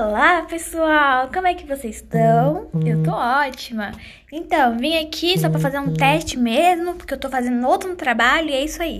Olá, pessoal! Como é que vocês estão? Eu tô ótima. Então, vim aqui só pra fazer um teste mesmo, porque eu tô fazendo outro trabalho e é isso aí.